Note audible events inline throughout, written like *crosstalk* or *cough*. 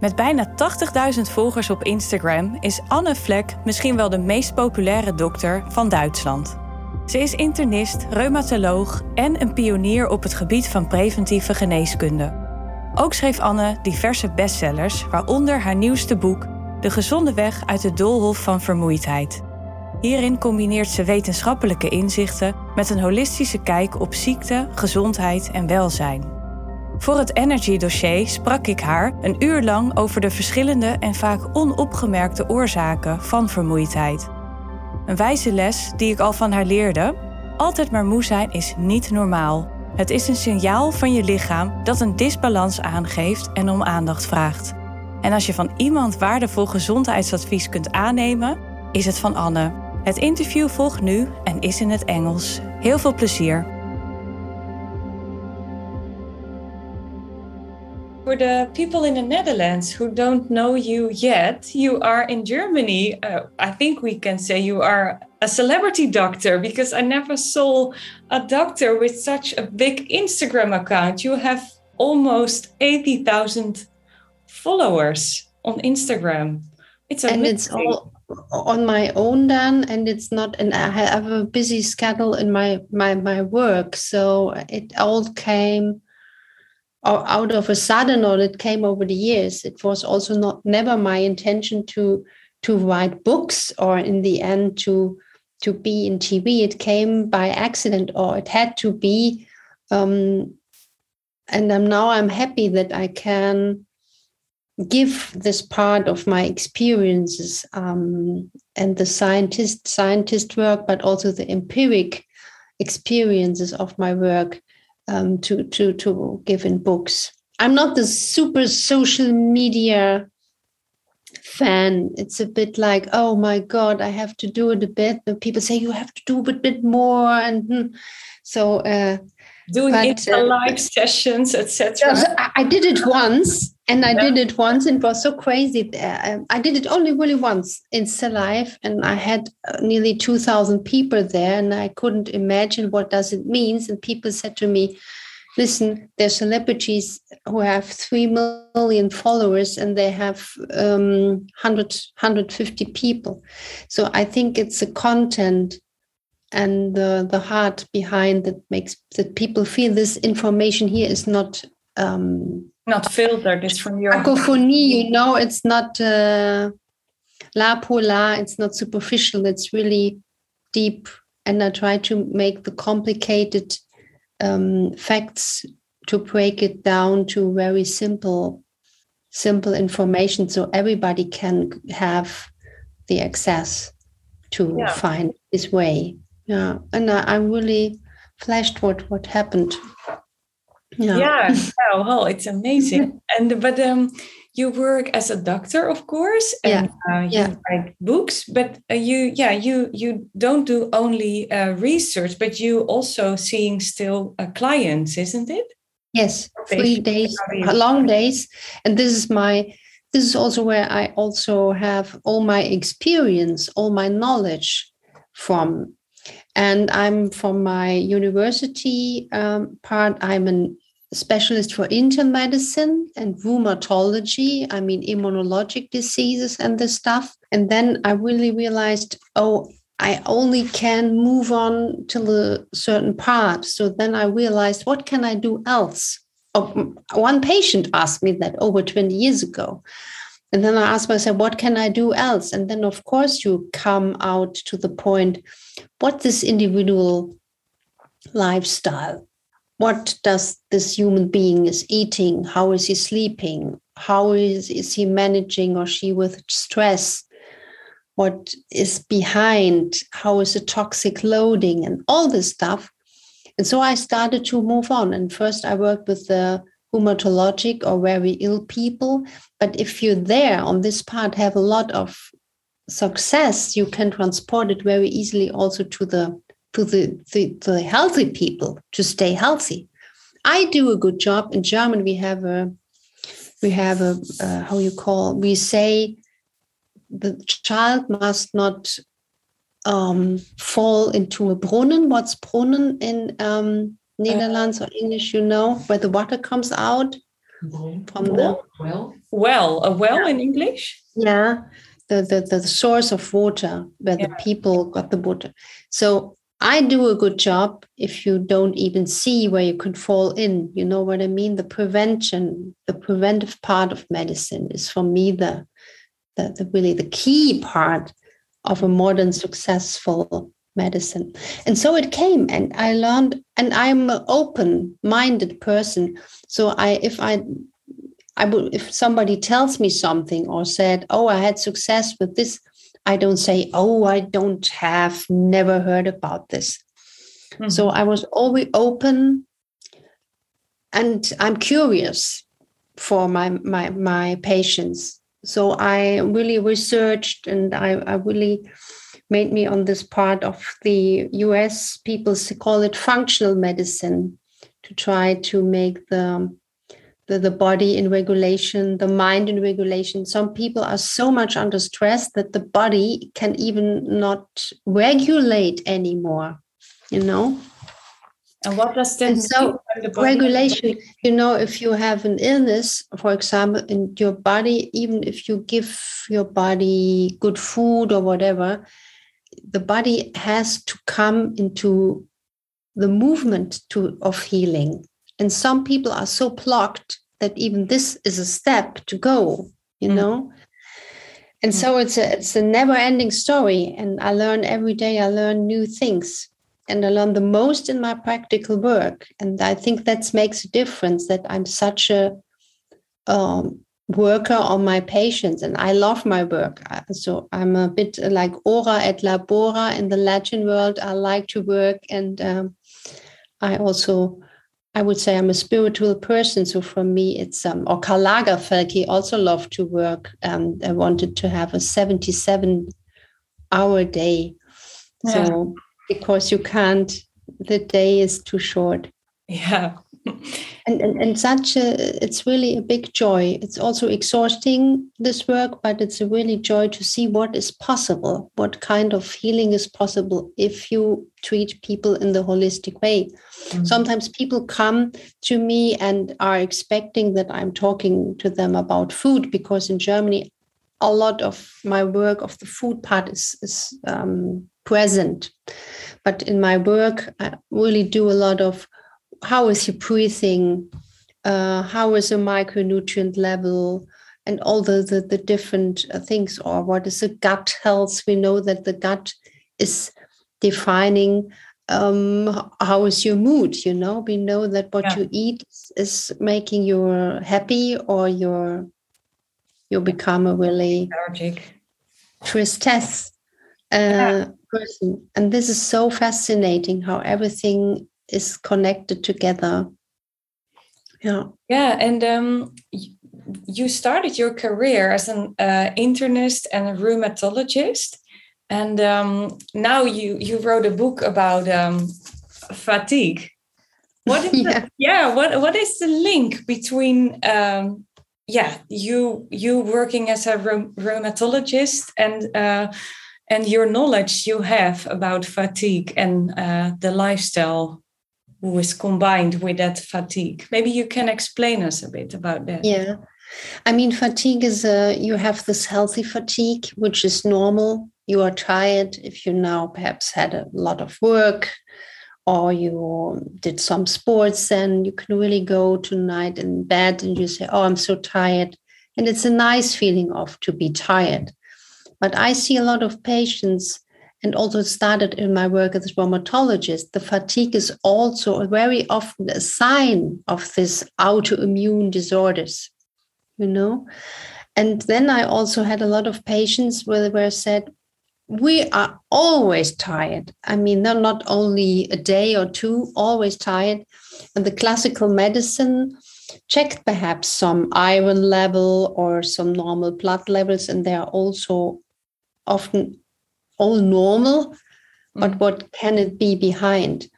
Met bijna 80.000 volgers op Instagram is Anne Vlek misschien wel de meest populaire dokter van Duitsland. Ze is internist, reumatoloog en een pionier op het gebied van preventieve geneeskunde. Ook schreef Anne diverse bestsellers, waaronder haar nieuwste boek De gezonde weg uit het doolhof van vermoeidheid. Hierin combineert ze wetenschappelijke inzichten met een holistische kijk op ziekte, gezondheid en welzijn. Voor het Energy dossier sprak ik haar een uur lang over de verschillende en vaak onopgemerkte oorzaken van vermoeidheid. Een wijze les die ik al van haar leerde: altijd maar moe zijn is niet normaal. Het is een signaal van je lichaam dat een disbalans aangeeft en om aandacht vraagt. En als je van iemand waardevol gezondheidsadvies kunt aannemen, is het van Anne. Het interview volgt nu en is in het Engels. Heel veel plezier. For the people in the Netherlands who don't know you yet, you are in Germany. Uh, I think we can say you are a celebrity doctor because I never saw a doctor with such a big Instagram account. You have almost 80,000 followers on Instagram. It's amazing. And it's all on my own done and it's not and i have a busy schedule in my my my work so it all came out of a sudden or it came over the years it was also not never my intention to to write books or in the end to to be in tv it came by accident or it had to be um, and I'm now I'm happy that I can give this part of my experiences um, and the scientist scientist work, but also the empiric experiences of my work um, to to to give in books. I'm not the super social media fan. It's a bit like, oh my god, I have to do it a bit. And people say you have to do a bit more, and hmm. so uh, doing but, uh, live sessions, etc. I, I did it once and I did it once and it was so crazy. Uh, I did it only really once in Life and I had uh, nearly 2,000 people there and I couldn't imagine what does it means. And people said to me, listen, there's celebrities who have 3 million followers and they have um, 100, 150 people. So I think it's the content and the, the heart behind that makes that people feel this information here is not um, not filtered it's from your cacophony you know it's not uh, la pola it's not superficial it's really deep. And i try to make the complicated um, facts to break it down to very simple simple information so everybody can have the access to yeah. find his way. Yeah and I, i'm really flashed what what happened yeah, yeah, well it's amazing. *laughs* And but um you work as a doctor of course and yeah. Uh, you yeah. write books but uh, you yeah you you don't do only uh, research but you also seeing still uh, clients isn't it? Yes three days long days. And this is my this is also where i also have all my experience all my knowledge from. And i'm from my university um, part i'm an specialist for internal medicine and rheumatology, I mean, immunologic diseases and this stuff. And then I really realized, oh, I only can move on till a certain part. So then I realized, what can I do else? Oh, one patient asked me that over 20 years ago. And then I asked myself, what can I do else? And then, of course, you come out to the point what this individual lifestyle what does this human being is eating? How is he sleeping? How is, is he managing or she with stress? What is behind? How is the toxic loading? And all this stuff. And so i started to move on. And first i worked with the rheumatologic or very ill people. But if you're there on this part have a lot of success you can transport it very easily also to the to the, the, the healthy people to stay healthy. I do a good job. In German, we have a we have a uh, how you call we say the child must not um, fall into a brunnen. What's brunnen in um, Netherlands or English? You know where the water comes out from the well. well, a well yeah. in English? Yeah, the, the, the source of water where yeah. the people got the water. So I do a good job if you don't even see where you could fall in. You know what I mean? The prevention, the preventive part of medicine is for me the, the, the really the key part of a modern successful medicine. And so it came and I learned and I'm an open-minded person. So I if I I would if somebody tells me something or said, "Oh, I had success with this," I don't say, oh, I don't have, never heard about this. Mm-hmm. So I was always open and I'm curious for my, my, my patients. So I really researched and I, I really made me on this part of the US, people call it functional medicine to try to make the the, the body in regulation, the mind in regulation. Some people are so much under stress that the body can even not regulate anymore, you know? And what does that and so regulation, you know, if you have an illness, for example, in your body, even if you give your body good food or whatever, the body has to come into the movement to of healing and some people are so plucked that even this is a step to go you mm. know and mm. so it's a it's a never ending story and i learn every day i learn new things and i learn the most in my practical work and i think that makes a difference that i'm such a um, worker on my patients and i love my work so i'm a bit like ora et labora in the latin world i like to work and um, i also I would say I'm a spiritual person. So for me, it's um, or Karl Lagerfeld, he also loved to work. Um, I wanted to have a 77 hour day. Yeah. So because you can't, the day is too short. Yeah and, and and such a it's really a big joy. It's also exhausting this work but it's a really joy to see what is possible what kind of healing is possible if you treat people in the holistic way. Mm-hmm. sometimes people come to me and are expecting that i'm talking to them about food because in germany a lot of my work of the food part is, is um, present. But in my work i really do a lot of how is your breathing? Uh, how is the micronutrient level? And all the, the, the different uh, things, or what is the gut health? We know that the gut is defining um, how is your mood. You know, we know that what yeah. you eat is making you happy, or you're you become a really tristesse uh, yeah. person. And this is so fascinating how everything is connected together. Yeah. Yeah and um, you started your career as an uh, internist and a rheumatologist and um, now you you wrote a book about um, fatigue. What is *laughs* yeah. The, yeah. what what is the link between um, yeah you you working as a rheumatologist and uh, and your knowledge you have about fatigue and uh, the lifestyle who is combined with that fatigue. Maybe you can explain us a bit about that. Yeah. I mean, fatigue is a, you have this healthy fatigue, which is normal. You are tired if you now perhaps had a lot of work or you did some sports, then you can really go tonight in bed and you say, Oh, I'm so tired. And it's a nice feeling of to be tired. But I see a lot of patients and also started in my work as a rheumatologist, the fatigue is also very often a sign of this autoimmune disorders, you know. And then I also had a lot of patients where were said, we are always tired. I mean, they're not only a day or two, always tired. And the classical medicine checked perhaps some iron level or some normal blood levels, and they are also often all normal, but mm. what can it be behind?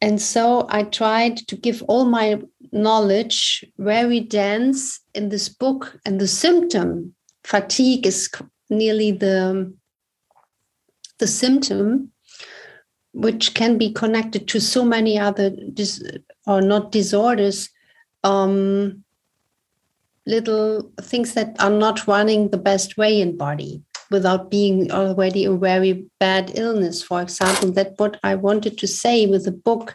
And so I tried to give all my knowledge very dense in this book. And the symptom, fatigue, is nearly the, the symptom which can be connected to so many other dis- or not disorders um, little things that are not running the best way in body without being already a very bad illness. For example, that what I wanted to say with the book.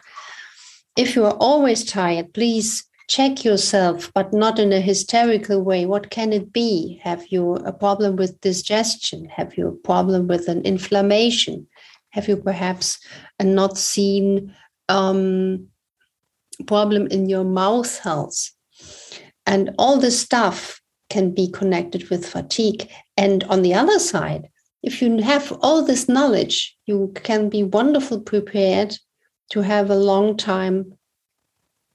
If you are always tired, please check yourself, but not in a hysterical way. What can it be? Have you a problem with digestion? Have you a problem with an inflammation? Have you perhaps a not seen um, problem in your mouth health? And all this stuff can be connected with fatigue. And on the other side, if you have all this knowledge, you can be wonderful prepared to have a long time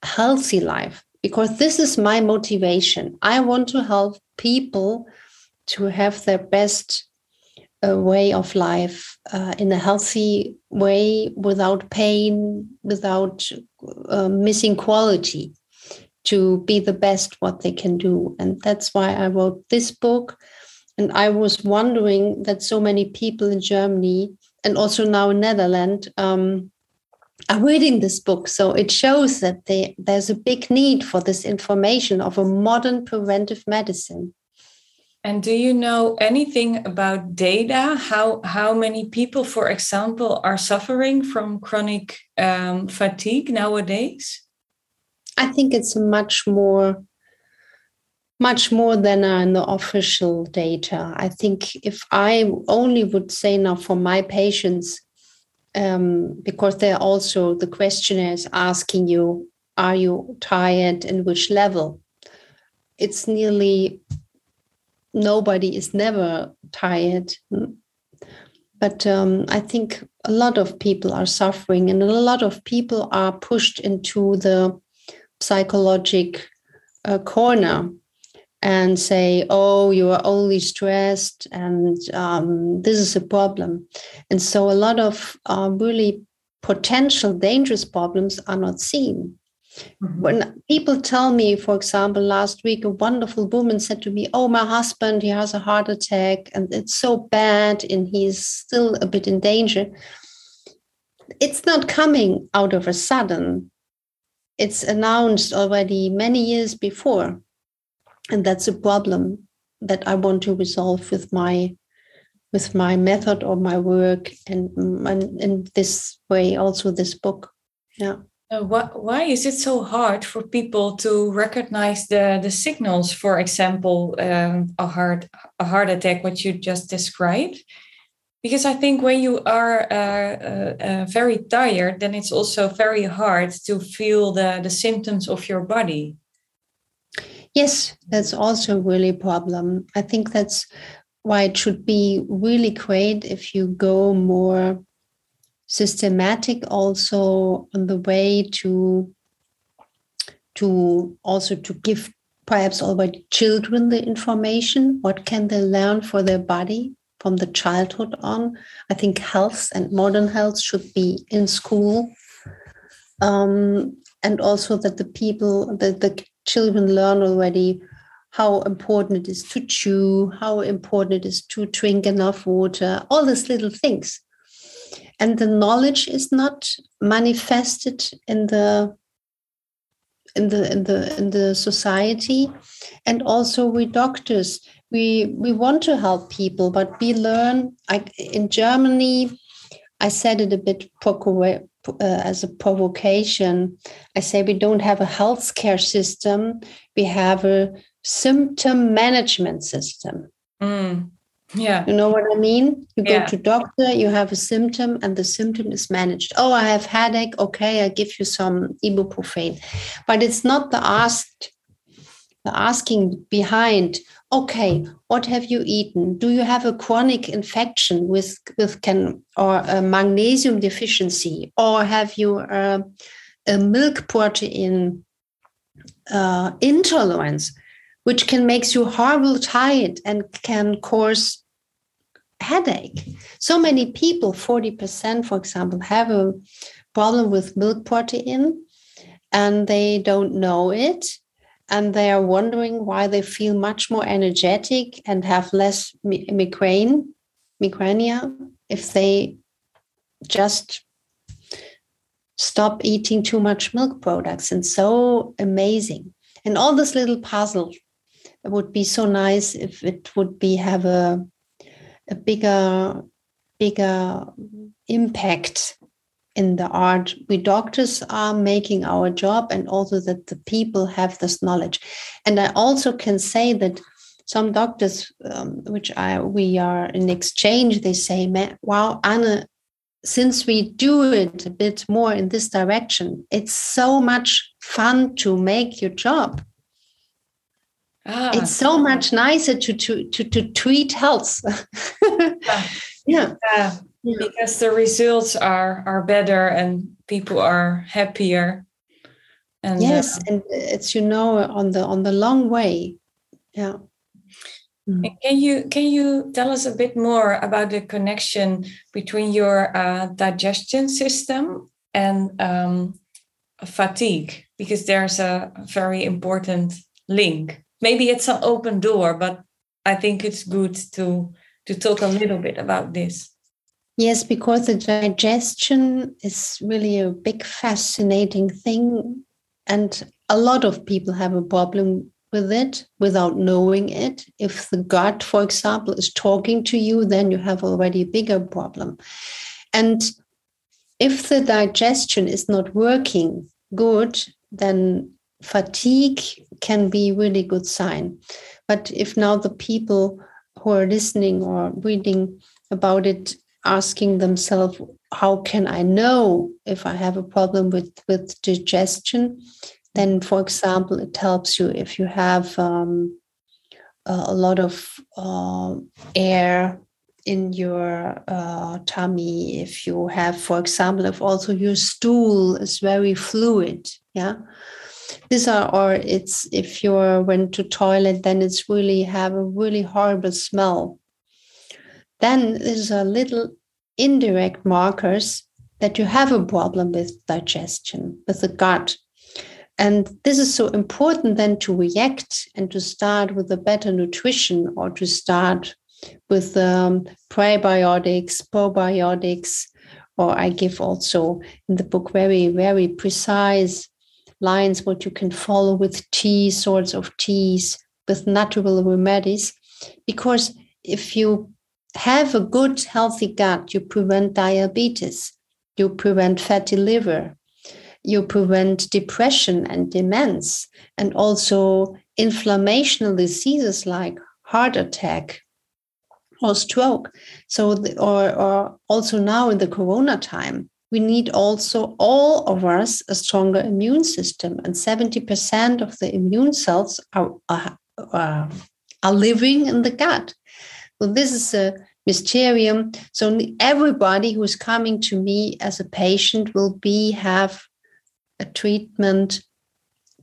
healthy life because this is my motivation. I want to help people to have their best uh, way of life uh, in a healthy way without pain, without uh, missing quality to be the best what they can do. And that's why I wrote this book. And I was wondering that so many people in Germany and also now in Netherlands um, are reading this book. So it shows that they, there's a big need for this information of a modern preventive medicine. And do you know anything about data? How how many people, for example, are suffering from chronic um, fatigue nowadays? I think it's much more much more than in the official data. I think if I only would say now for my patients, um, because they're also the questionnaires asking you, are you tired and which level? It's nearly nobody is never tired. But um, I think a lot of people are suffering, and a lot of people are pushed into the psychologic uh, corner and say, oh, you are only stressed and um, this is a problem. And so a lot of uh, really potential dangerous problems are not seen. Mm-hmm. When people tell me, for example, last week, a wonderful woman said to me, Oh, my husband, he has a heart attack and it's so bad and he's still a bit in danger. It's not coming out of a sudden it's announced already many years before and that's a problem that i want to resolve with my with my method or my work and, and in this way also this book. Yeah. Uh, why, why is it so hard for people to recognize the, the signals for example um, a heart a heart attack what you just described? Because I think when you are uh, uh, uh, very tired, then it's also very hard to feel the, the symptoms of your body. Yes, that's also really a problem. I think that's why it should be really great if you go more systematic also on the way to to also to give perhaps already children the information what can they learn for their body from the childhood on. I think health and modern health should be in school. Um, and also that the people, that the children learn already how important it is to chew, how important it is to drink enough water, all these little things. And the knowledge is not manifested in the in the in the in the society and also we doctors we we want to help people but we learn like in germany i said it a bit uh, as a provocation i say we don't have a healthcare system. We have a symptom management system. Mm. yeah. You know what i mean? You yeah. go to doctor you have a symptom and the symptom is managed. Oh i have headache. Okay i give you some ibuprofen. But it's not the asked the asking behind okay what have you eaten? Do you have a chronic infection with with can or a magnesium deficiency? Or have you a, a milk protein uh, intolerance which can make you horrible tired and can cause headache? So many people 40% for example have a problem with milk protein and they don't know it and they are wondering why they feel much more energetic and have less migraine, migraine if they just stop eating too much milk products. And so amazing. And all this little puzzle would be so nice if it would be have a a bigger bigger impact in the art we doctors are making our job and also that the people have this knowledge and i also can say that some doctors um, which i we are in exchange they say wow anna since we do it a bit more in this direction it's so much fun to make your job ah. it's so much nicer to to to, to treat health *laughs* yeah. yeah. yeah because the results are are better and people are happier. And yes uh, and it's you know on the on the long way. Yeah. Mm. can you can you tell us a bit more about the connection between your uh, digestion system and um, fatigue? Because there's a very important link. Maybe it's an open door but i think it's good to to talk a little bit about this Yes, because the digestion is really a big, fascinating thing. And a lot of people have a problem with it without knowing it. If the gut, for example, is talking to you, then you have already a bigger problem. And if the digestion is not working good, then fatigue can be really good sign. But if now the people who are listening or reading about it asking themselves how can i know if i have a problem with with digestion? Then for example it helps you if you have um, a lot of uh, air in your uh, tummy if you have for example if also your stool is very fluid yeah? These are or it's if you're went to toilet then it's really have a really horrible smell. Then there's a little indirect markers that you have a problem with digestion, with the gut. And this is so important then to react and to start with a better nutrition or to start with um, prebiotics, probiotics, or I give also in the book very, very precise lines what you can follow with tea, sorts of teas, with natural remedies. Because if you have a good, healthy gut, you prevent diabetes, you prevent fatty liver, you prevent depression and demence, and also inflammational diseases like heart attack or stroke. So, the, or, or also now in the corona time, we need also all of us a stronger immune system, and 70% of the immune cells are, are, are, are living in the gut. So this is a mysterium. So everybody who's coming to me as a patient will be have a treatment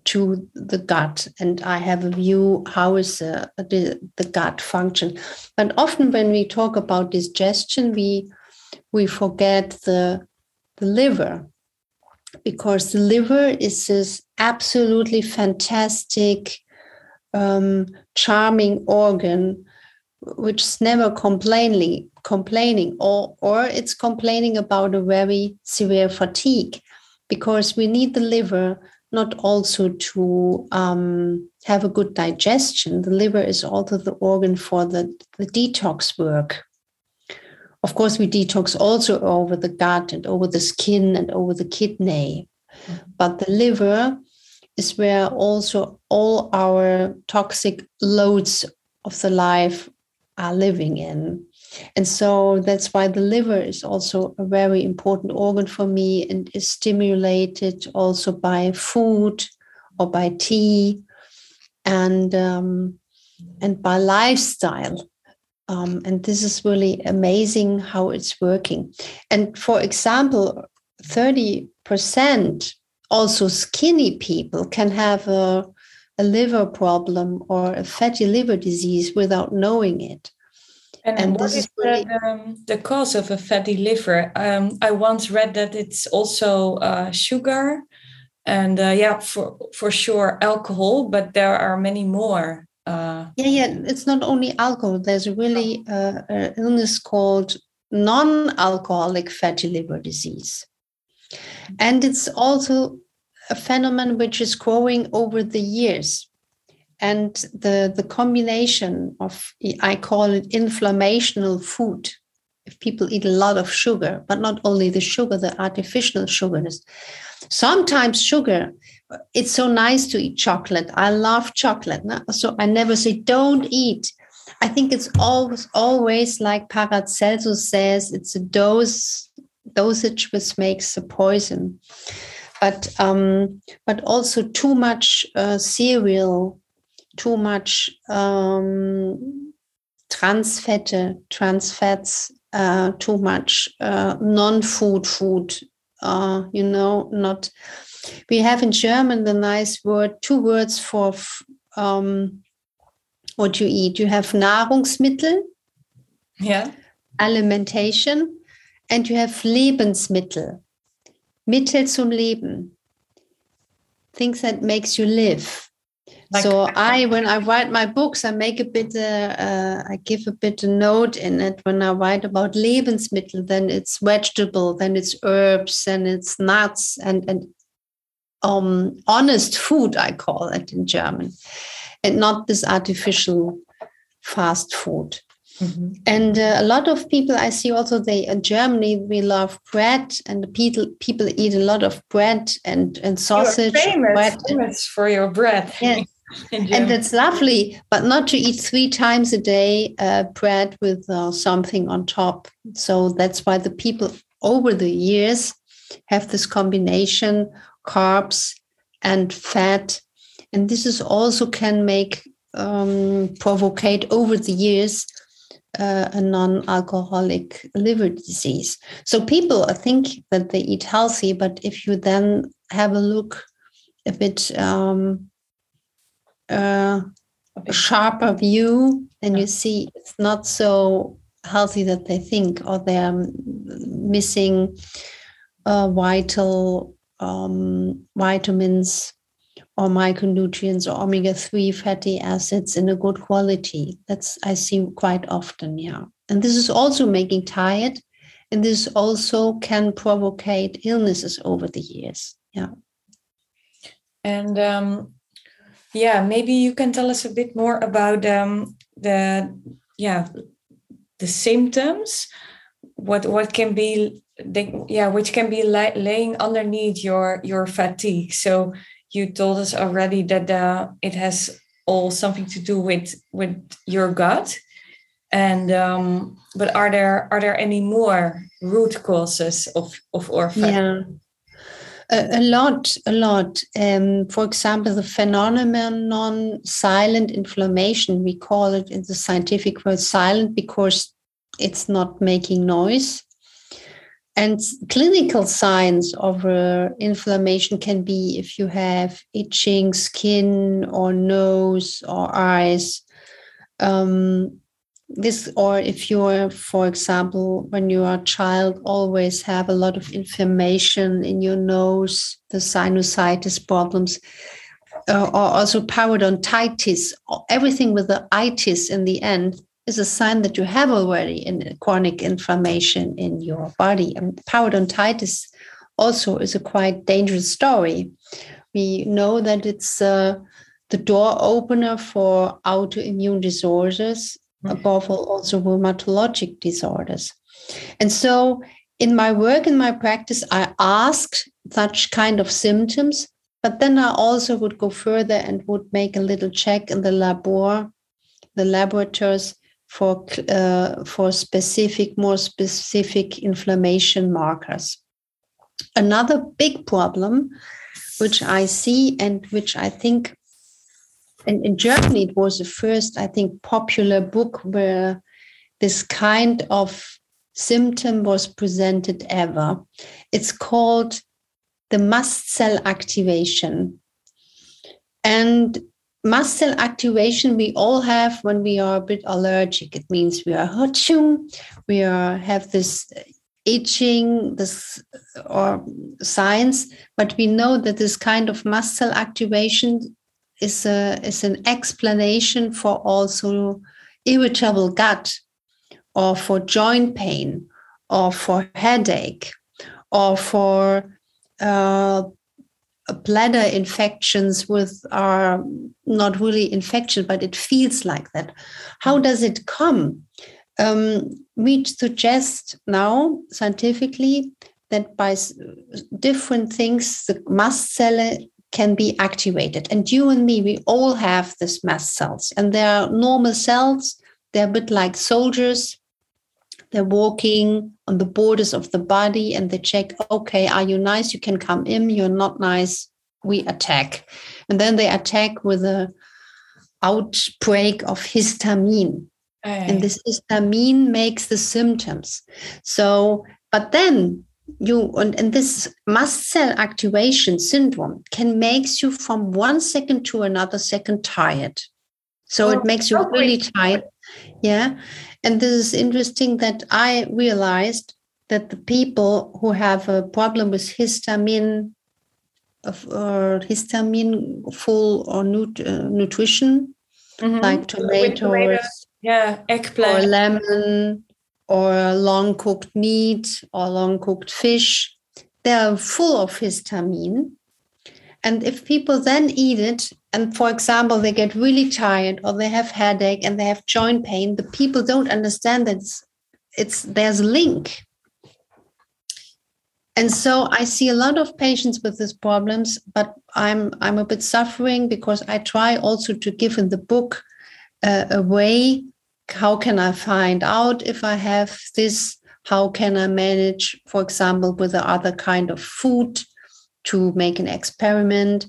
to the gut. And i have a view how is the, the, the gut function. But often when we talk about digestion we we forget the the liver. Because the liver is this absolutely fantastic um, charming organ which is never complaining complaining or or it's complaining about a very severe fatigue because we need the liver not also to um, have a good digestion the liver is also the organ for the, the detox work of course we detox also over the gut and over the skin and over the kidney mm-hmm. but the liver is where also all our toxic loads of the life are living in. And so that's why the liver is also a very important organ for me and is stimulated also by food or by tea and um, and by lifestyle. Um, and this is really amazing how it's working. And for example, 30% also skinny people can have a a liver problem or a fatty liver disease without knowing it. And, and what is, really... the, um, the, cause of a fatty liver? Um, I once read that it's also uh, sugar and uh, yeah, for, for sure alcohol, but there are many more. Uh, yeah, yeah, it's not only alcohol. There's really uh, an illness called non-alcoholic fatty liver disease. And it's also a phenomenon which is growing over the years. and the the combination of i call it inflammational food. If people eat a lot of sugar but not only the sugar the artificial sugars. Sometimes sugar it's so nice to eat chocolate. I love chocolate no? so i never say don't eat. I think it's always always like paracelsus says it's a dose dosage which makes the poison but um, but also too much uh, cereal too much um, trans fette, trans fats, uh, too much uh, non-food food. Uh, you know, not. We have in German the nice word, two words for um, what you eat. You have Nahrungsmittel, yeah, alimentation, and you have Lebensmittel, Mittel zum Leben, things that makes you live like, so I, when I write my books, I make a bit, uh, uh, I give a bit a note in it. When I write about Lebensmittel, then it's vegetable, then it's herbs, and it's nuts, and and um, honest food, I call it in German, and not this artificial fast food. Mm-hmm. And uh, a lot of people I see also they in Germany we love bread and people people eat a lot of bread and and sausage. You're famous, bread. famous for your bread. Yes *laughs* and that's lovely, but not to eat three times a day uh, bread with uh, something on top. So that's why the people over the years have this combination carbs and fat. And this is also can make um, provocate over the years uh, a non-alcoholic liver disease. So people think that they eat healthy, but if you then have a look a bit um, uh, a sharper view, and you see it's not so healthy that they think, or they're missing uh, vital um, vitamins or micronutrients or omega-3 fatty acids in a good quality. That's I see quite often, yeah. And this is also making tired, and this also can provocate illnesses over the years. Yeah. And um, yeah maybe you can tell us a bit more about um, the yeah the symptoms what what can be the, yeah which can be la- laying underneath your your fatigue so you told us already that uh, it has all something to do with with your gut and um, but are there are there any more root causes of of orphan yeah a, a lot, a lot. Um, for example, the phenomenon non silent inflammation, we call it in the scientific word silent because it's not making noise. And clinical signs of uh, inflammation can be if you have itching skin or nose or eyes. Um, this or if you're for example when you are a child always have a lot of inflammation in your nose the sinusitis problems uh, or also parodontitis everything with the itis in the end is a sign that you have already in chronic inflammation in your body. And parodontitis also is a quite dangerous story. We know that it's uh, the door opener for autoimmune disorders above all also rheumatologic disorders. And so in my work, in my practice, I asked such kind of symptoms, but then I also would go further and would make a little check in the labor, the laboratories for uh, for specific, more specific inflammation markers. Another big problem, which I see and which I think and in Germany, it was the first, I think, popular book where this kind of symptom was presented ever. It's called the mast cell activation. And mast cell activation we all have when we are a bit allergic. It means we are hurting, we are have this itching, this or signs, but we know that this kind of mast cell activation is a is an explanation for also irritable gut or for joint pain or for headache or for uh, bladder infections with are not really infection, but it feels like that. How does it come? Um, we suggest now scientifically that by different things, the mast cell can be activated. And you and me, we all have this mast cells, and they are normal cells. They're a bit like soldiers. They're walking on the borders of the body and they check, okay, are you nice? You can come in. You're not nice. We attack. And then they attack with a outbreak of histamine. And this histamine makes the symptoms. So, but then you and, and this mast cell activation syndrome can makes you from one second to another second tired. So oh, it makes you really tired. Yeah. And this is interesting that I realized that the people who have a problem with histamine of or histamine full or nut, uh, nutrition mm-hmm. like tomatoes yeah eggplant or lemon or long cooked meat or long cooked fish they are full of histamine and if people then eat it and for example they get really tired or they have headache and they have joint pain the people don't understand that it's, it's there's a link. And so i see a lot of patients with these problems but i'm i'm a bit suffering because i try also to give in the book uh, a way how can i find out if i have this? How can i manage for example with the other kind of food to make an experiment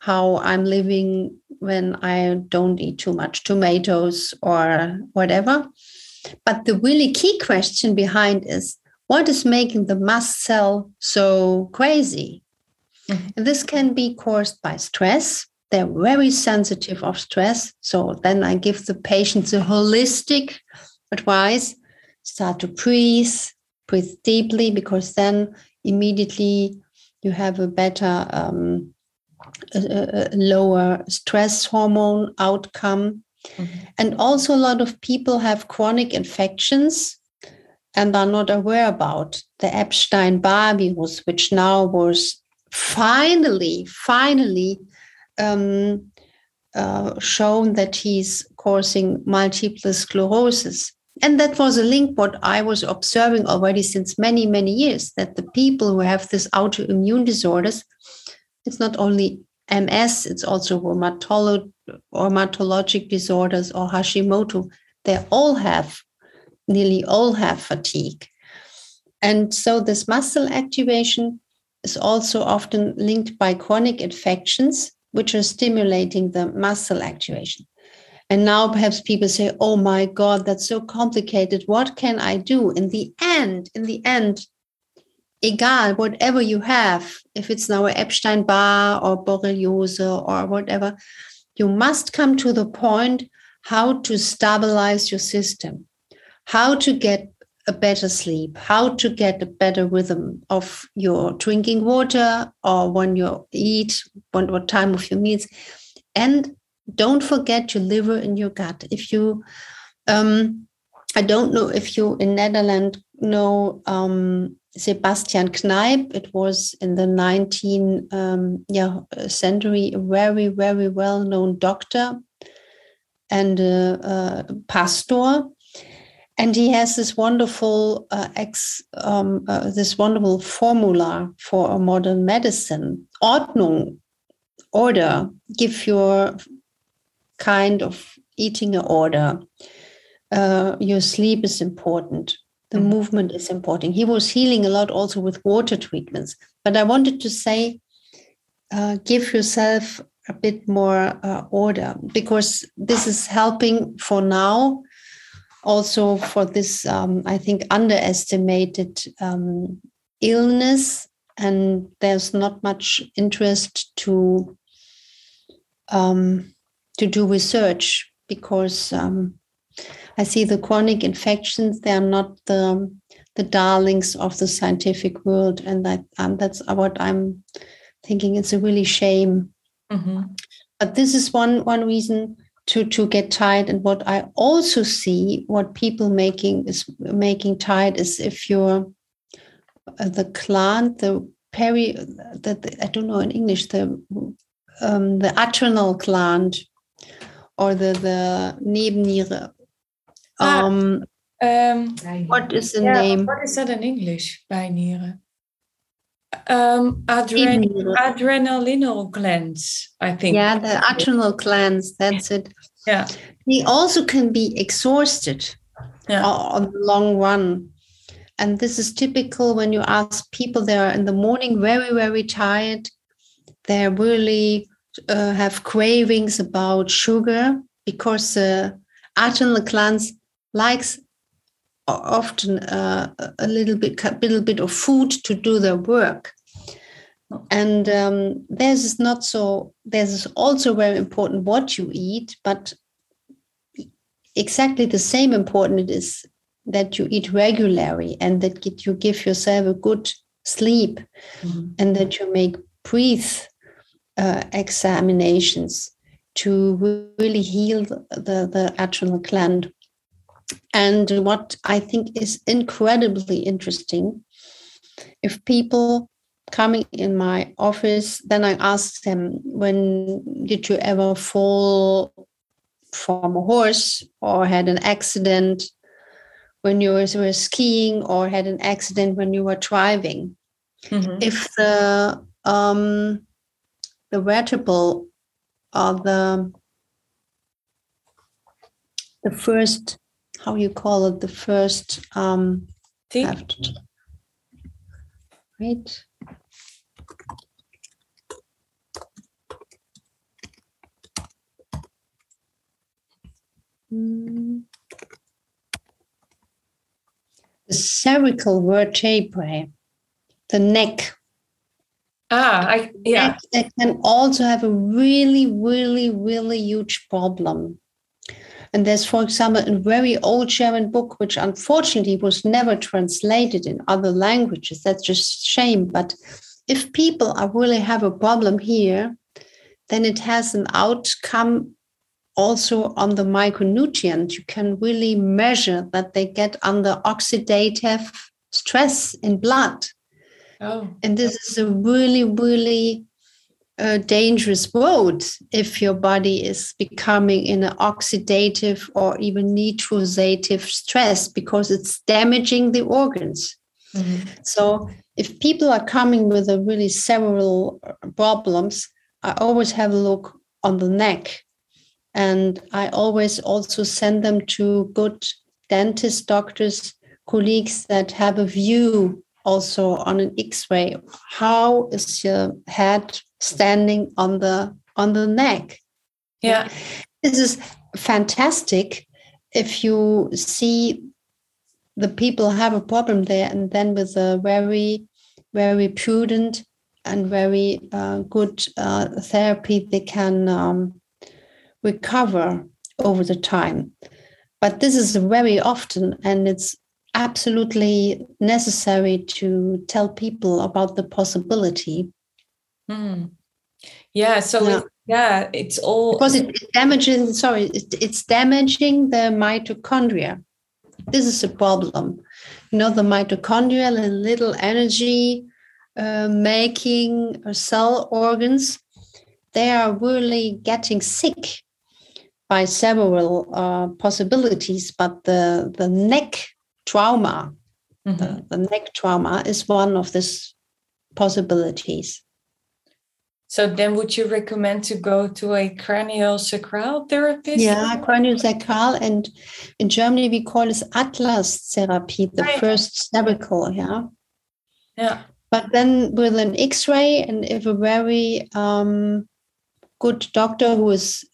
how i'm living when i don't eat too much tomatoes or whatever but the really key question behind is what is making the mast cell so crazy mm-hmm. and this can be caused by stress they're very sensitive of stress. So then I give the patients a holistic advice. Start to breathe, breathe deeply, because then immediately you have a better, um, a, a lower stress hormone outcome. Mm-hmm. And also, a lot of people have chronic infections and are not aware about the Epstein Barr virus, which now was finally, finally um, uh, shown that he's causing multiple sclerosis. And that was a link what I was observing already since many, many years that the people who have this autoimmune disorders, it's not only MS, it's also rheumatolo- rheumatologic disorders or Hashimoto. They all have, nearly all have fatigue. And so this mast cell activation is also often linked by chronic infections which are stimulating the mast cell activation. And now perhaps people say, oh my God, that's so complicated. What can I do? In the end, in the end, egal, whatever you have, if it's now Epstein Barr or Borreliose or whatever, you must come to the point how to stabilize your system, how to get a better sleep, how to get a better rhythm of your drinking water or when you eat, when, what time of your meals. And don't forget your liver and your gut. If you, um, I don't know if you in Netherlands know um, Sebastian Kneipp. It was in the 19th um, yeah, century, a very, very well known doctor and pastor and he has this wonderful uh, ex, um, uh, this wonderful formula for a modern medicine. Ordnung, order. Give your kind of eating order. Uh, your sleep is important. The mm-hmm. movement is important. He was healing a lot also with water treatments. But I wanted to say, uh, give yourself a bit more uh, order because this is helping for now also for this, um, I think, underestimated um, illness, and there's not much interest to um, to do research because um, I see the chronic infections; they are not the the darlings of the scientific world, and that um, that's what I'm thinking. It's a really shame. Mm-hmm. But this is one one reason to to get tired and what i also see what people making is making tired is if you're uh, the client the peri the, I don't know in English the um, the adrenal gland or the the Nebenniere. Ah, um, um, what is the yeah, name? What is that in English? Bijnieren. Um, adren- adrenal glands, I think. Yeah, the adrenal glands. That's it. Yeah. He also can be exhausted yeah. on the long run. And this is typical when you ask people, they are in the morning very, very tired. They're really uh, have cravings about sugar because the uh, adrenal glands likes often uh, a little bit, a little bit of food to do their work. And um, there's not so. There's also very important what you eat, but exactly the same important it is that you eat regularly and that you give yourself a good sleep mm-hmm. and that you make breathe uh, examinations to really heal the, the adrenal gland. And what I think is incredibly interesting, if people coming in my office, then I ask them, when did you ever fall from a horse or had an accident when you were, skiing or had an accident when you were driving? Mm-hmm. If the um, the vertebral are the the first how you call it the first um right. Mm. the cervical vertebrae the neck Ah, I, yeah. It can also have a really, really, really huge problem. And there's, for example, a very old German book, which unfortunately was never translated in other languages. That's just shame. But if people are really have a problem here, then it has an outcome also on the micronutrient. You can really measure that they get under oxidative stress in blood. Oh. And this is a really, really uh, dangerous road if your body is becoming in an oxidative or even nitrosative stress because it's damaging the organs. Mm-hmm. So if people are coming with a really several uh, problems, I always have a look on the neck. And I always also send them to good dentist doctors, colleagues that have a view also on an x-ray how is your head standing on the on the neck? Yeah. This is fantastic if you see the people have a problem there and then with a very very prudent and very uh, good uh, therapy they can um, recover over the time. But this is very often and it's absolutely necessary to tell people about the possibility. Mm. Yeah. So yeah. It, yeah, it's all because it, it damages. Sorry, it, it's damaging the mitochondria. This is a problem. You know, the mitochondria, the little energy uh, making cell organs, they are really getting sick by several uh, possibilities. But the the neck trauma, mm-hmm. the, the neck trauma, is one of these possibilities. So then would you recommend to go to a cranial sacral therapist? Yeah, cranial sacral. And in Germany, we call it Atlas therapy, the right. first cervical. Yeah. Yeah. But then with an x ray, and if a very um, good doctor who is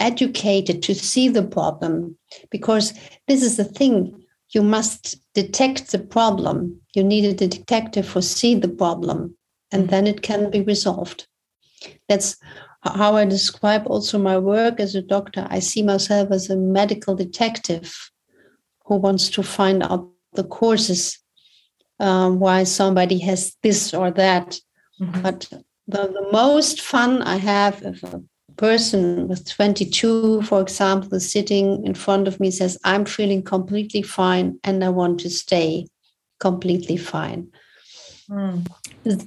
educated to see the problem, because this is the thing you must detect the problem. You need a detective to see the problem, and then it can be resolved. That's how I describe also my work as a doctor. I see myself as a medical detective who wants to find out the causes um, why somebody has this or that. Mm-hmm. But the, the most fun I have if a person with 22, for example, sitting in front of me, says, I'm feeling completely fine and I want to stay completely fine. Mm.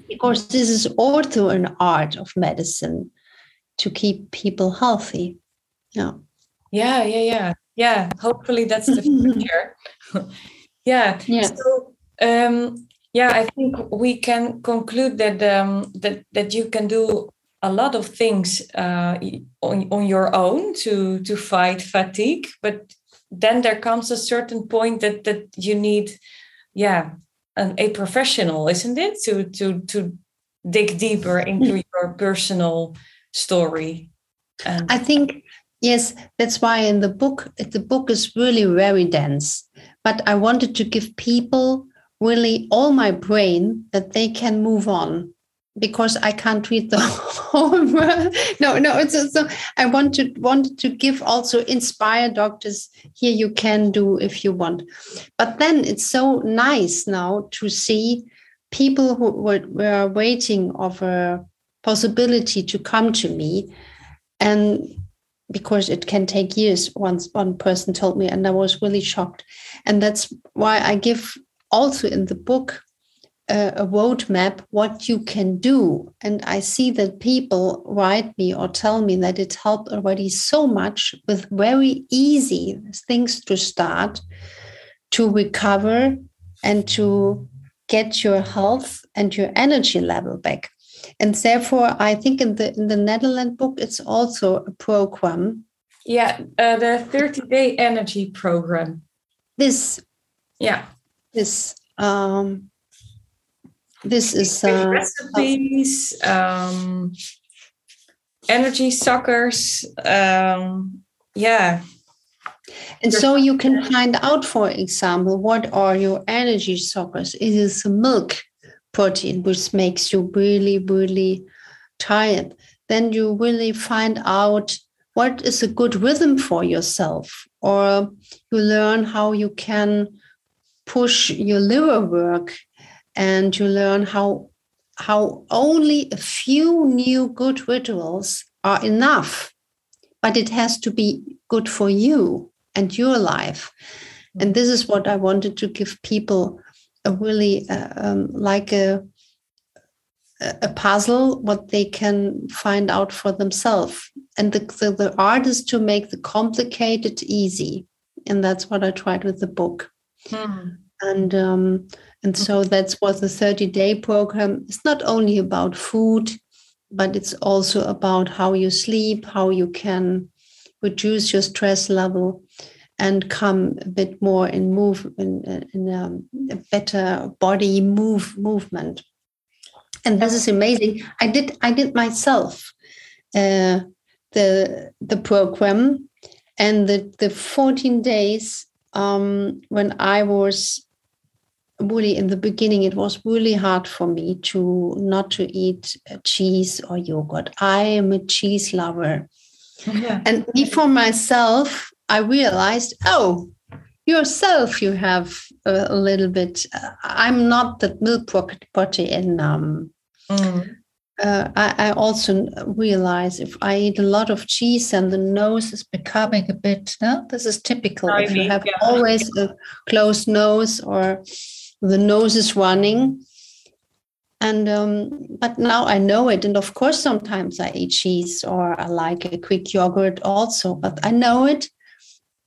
Because this is also an art of medicine to keep people healthy. Yeah. Yeah, yeah, yeah. Yeah. Hopefully that's the *laughs* future. *laughs* yeah. Yeah. So um yeah, I think we can conclude that um that that you can do a lot of things uh, on, on your own to to fight fatigue but then there comes a certain point that that you need yeah an, a professional isn't it? To to to dig deeper into mm. your personal story. And i think yes that's why in the book the book is really very dense but i wanted to give people really all my brain that they can move on because I can't read the *laughs* whole no no it's so I want to wanted to give also inspire doctors here you can do if you want. But then it's so nice now to see people who were, were waiting of a possibility to come to me. And because it can take years once one person told me and I was really shocked. And that's why I give also in the book a, roadmap what you can do. And i see that people write me or tell me that it helped already so much with very easy things to start to recover and to get your health and your energy level back. And therefore i think in the in the netherlands book it's also a program. Yeah uh, the 30 day energy program. This yeah. this um this is uh, recipes, um, energy suckers. Um, yeah. And so you can find out, for example, what are your energy suckers? It is milk protein, which makes you really, really tired. Then you really find out what is a good rhythm for yourself, or you learn how you can push your liver work and you learn how how only a few new good rituals are enough but it has to be good for you and your life. And this is what i wanted to give people a really uh, um, like a a puzzle what they can find out for themselves. And the, the, the art is to make the complicated easy. And that's what i tried with the book. Hmm. and um, and so that's what the 30 day program is not only about food, but it's also about how you sleep, how you can reduce your stress level and come a bit more in move in, in a, a better body move movement. And this is amazing. I did I did myself uh, the the program and the the 14 days um, when I was really in the beginning it was really hard for me to not to eat cheese or yogurt i am a cheese lover yeah. and me for myself i realized oh yourself you have a, a little bit uh, i'm not that milk protein um, mm. uh, I, I, also realize if I eat a lot of cheese and the nose is becoming a bit, no, this is typical. if you have yeah. always a closed nose or the nose is running. And um, but now i know it. And of course sometimes i eat cheese or i like a quick yogurt also but i know it.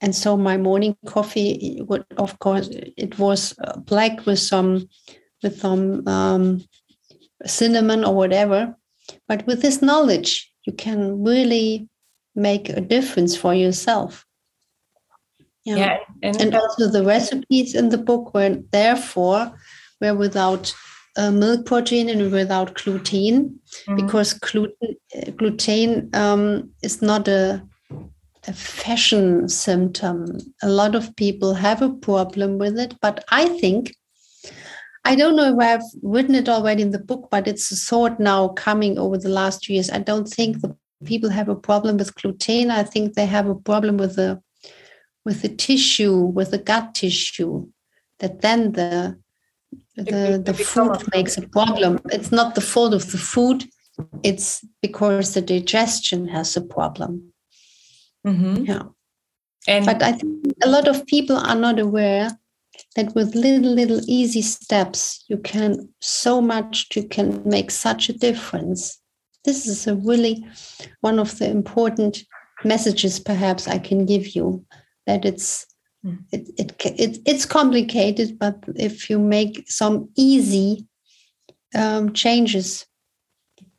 And so my morning coffee would of course it was uh, black with some with some um, cinnamon or whatever. But with this knowledge you can really make a difference for yourself yeah, yeah and, and, also the recipes in the book were therefore were without uh, milk protein and without gluten mm-hmm. because gluten gluten um, is not a a fashion symptom. A lot of people have a problem with it, but I think I don't know if I've written it already in the book, but it's a thought now coming over the last years. I don't think the people have a problem with gluten. I think they have a problem with the with the tissue, with the gut tissue, that then the the, the food makes a problem. It's not the fault of the food, it's because the digestion has a problem. Mm-hmm. Yeah. And but I think a lot of people are not aware that with little, little easy steps, you can so much, you can make such a difference. This is a really one of the important messages perhaps I can give you that it's hmm. it, it, it, it's complicated, but if you make some easy um, changes,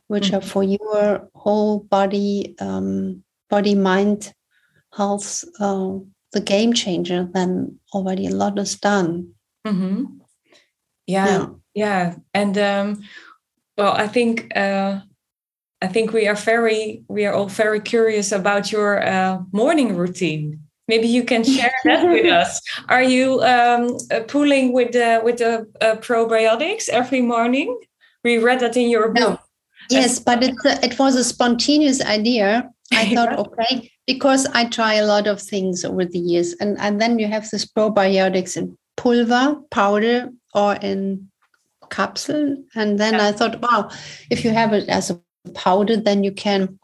which mm-hmm. are for your whole body, um, body, mind, health, uh, the game changer, then already a lot is done. Mm-hmm. Yeah, yeah, yeah, and um, well, I think uh, I think we are very we are all very curious about your uh, morning routine. Maybe you can share that with *laughs* us. Are you um, uh, pulling with the with the uh, probiotics every morning? We read that in your book. No. Yes, but it it was a spontaneous idea. I *laughs* thought, okay, because I try a lot of things over the years, and and then you have this probiotics in pulver, powder, or in capsule, and then yeah. I thought, wow, if you have it as a powder, then you can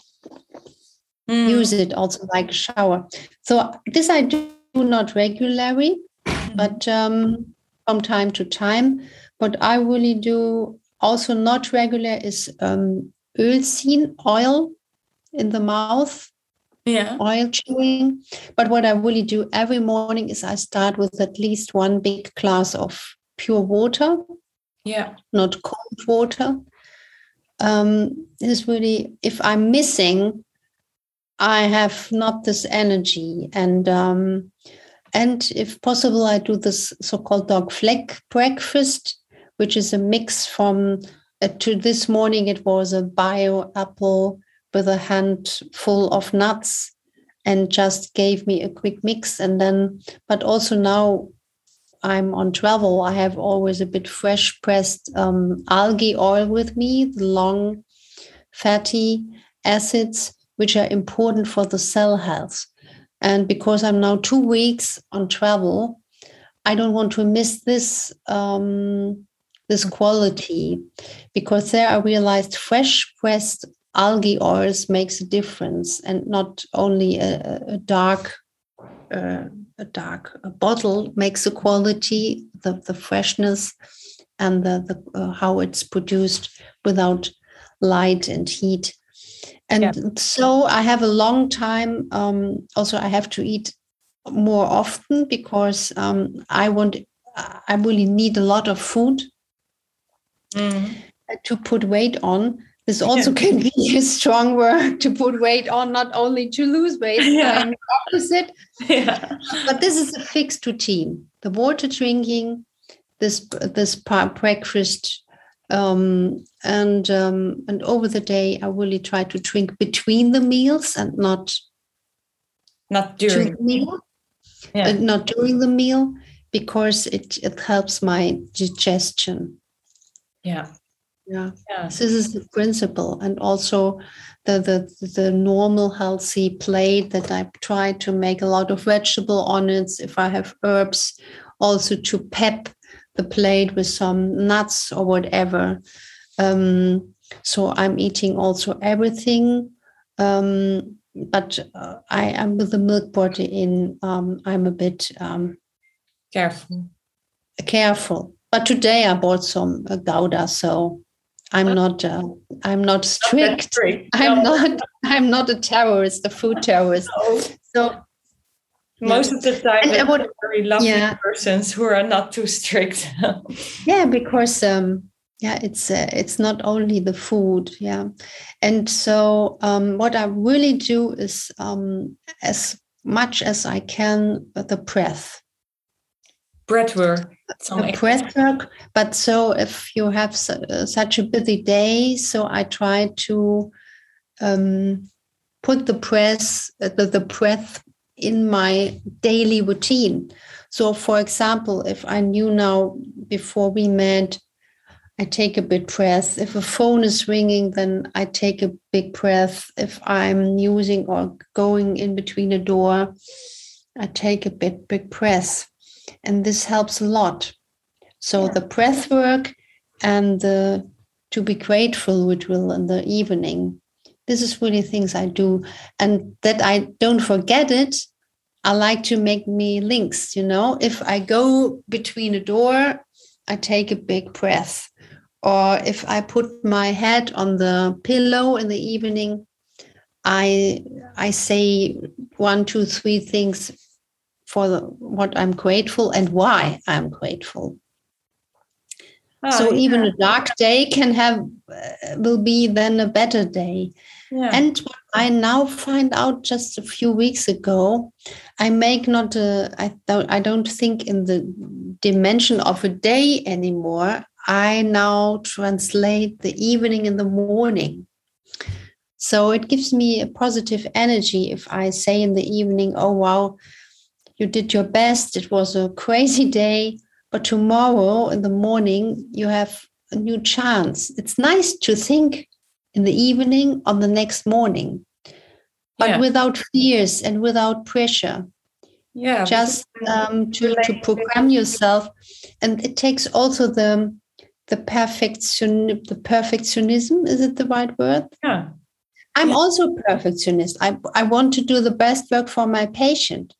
mm. use it also like a shower. So this I do not regularly, mm. but um, from time to time. What I really do also not regular is um, scene oil in the mouth. Yeah. Oil chewing. But what I really do every morning is I start with at least one big glass of pure water. Yeah. Not cold water um, is really if I'm missing, I have not this energy, and um, and if possible, I do this so-called Doc Fleck breakfast, which is a mix from. Uh, to this morning, it was a bio apple with a handful of nuts, and just gave me a quick mix, and then. But also now I'm on travel, I have always a bit fresh pressed um, algae oil with me, the long fatty acids, which are important for the cell health. And because I'm now two weeks on travel, I don't want to miss this um, this quality because there I realized fresh pressed algae oils makes a difference and not only a, a dark uh, a dark a bottle makes the quality, the, the freshness, and the, the uh, how it's produced without light and heat. And yeah. so I have a long time. Um, also, I have to eat more often because um, I want. I really need a lot of food mm. to put weight on. This also *laughs* can be a strong word to put weight on, not only to lose weight, yeah. opposite. Yeah. But this is a fixed routine. The water drinking, this this breakfast, um, and um, and over the day, I really try to drink between the meals and not not during the meal, yeah. Uh, not during the meal because it it helps my digestion. Yeah yeah. yeah. this is the principle and also the, the the normal healthy plate that i try to make a lot of vegetable on it if i have herbs also to pep the plate with some nuts or whatever um, so i'm eating also everything um, but uh, i am with the milk protein um, i'm a bit um, careful careful but today i bought some uh, gouda so I'm not. Uh, I'm not strict. Not I'm no. not. I'm not a terrorist, a food terrorist. No. So most of the time, and would, very lovely yeah. persons who are not too strict. *laughs* yeah, because um, yeah, it's uh, it's not only the food. Yeah, and so um, what I really do is um, as much as I can the breath breath work breath work but so if you have su- uh, such a busy day so i try to um, put the breath uh, the, the breath in my daily routine so for example if i knew now before we met i take a big breath if a phone is ringing then i take a big breath if i'm using or going in between a door i take a bit big breath and this helps a lot. So yeah. the breath work and the to be grateful, which will in the evening. This is really things I do, and that I don't forget it. I like to make me links, you know. If I go between a door, I take a big breath. Or if I put my head on the pillow in the evening, I I say one, two, three things for the, what I'm grateful and why I'm grateful. Oh, so yeah. even a dark day can have uh, will be then a better day. Yeah. And what I now find out just a few weeks ago, I make not a I don't I don't think in the dimension of a day anymore. I now translate the evening in the morning. So it gives me a positive energy if I say in the evening, oh wow, you did your best. It was a crazy day but tomorrow in the morning, you have a new chance. It's nice to think in the evening on the next morning, but yeah. without fears and without pressure. Yeah. Just um, to, to program yourself. And it takes also the the perfection the perfectionism is it the right word yeah i'm yeah. also a perfectionist I, I want to do the best work for my patient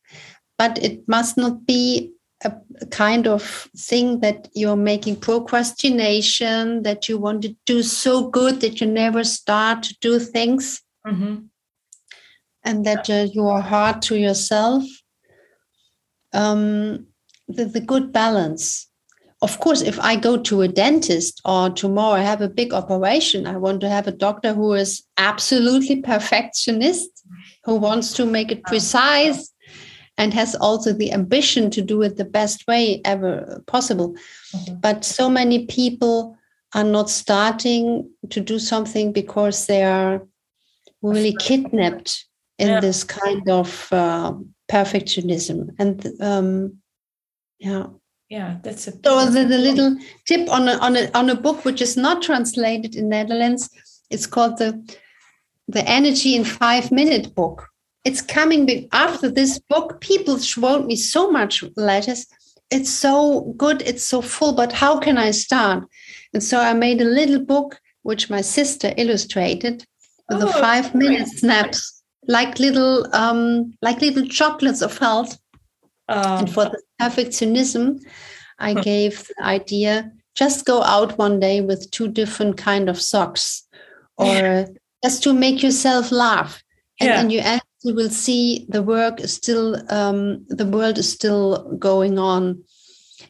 but it must not be a, a, kind of thing that you're making procrastination, that you want to do so good that you never start to do things, mm-hmm. and that uh, you are hard to yourself. Um, the, the good balance. Of course, if I go to a dentist or tomorrow I have a big operation, I want to have a doctor who is absolutely perfectionist, who wants to make it precise and has also the ambition to do it the best way ever possible. Mm-hmm. But so many people are not starting to do something because they are really kidnapped in yeah. this kind of uh, perfectionism. And um, yeah. Yeah, that's a so the, the little tip on a, on a on a book which is not translated in Netherlands. It's called the the Energy in Five Minute book it's coming after this book. People wrote me so much letters. It's so good. It's so full. But how can I start? And so I made a little book which my sister illustrated with oh, the five minute snaps, like little um, like little chocolates of health. Um, and for the perfectionism, I gave the idea just go out one day with two different kind of socks, or just to make yourself laugh. And, yeah. and you you will see the work is still um, the world is still going on.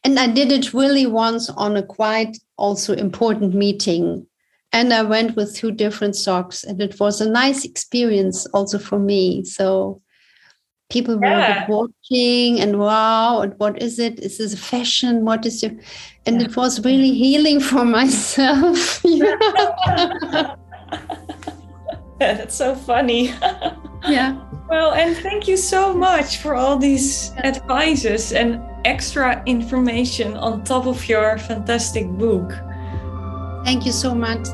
And i did it really once on a quite also important meeting. And i went with two different socks and it was a nice experience also for me. So people yeah. were watching and wow and what is it? Is this a fashion? What is it and yeah. it was really healing for *laughs* myself. Yeah, *laughs* *laughs* that's so funny yeah. Well, and thank you so much for all these advices and extra information on top of your fantastic book. Thank you so much.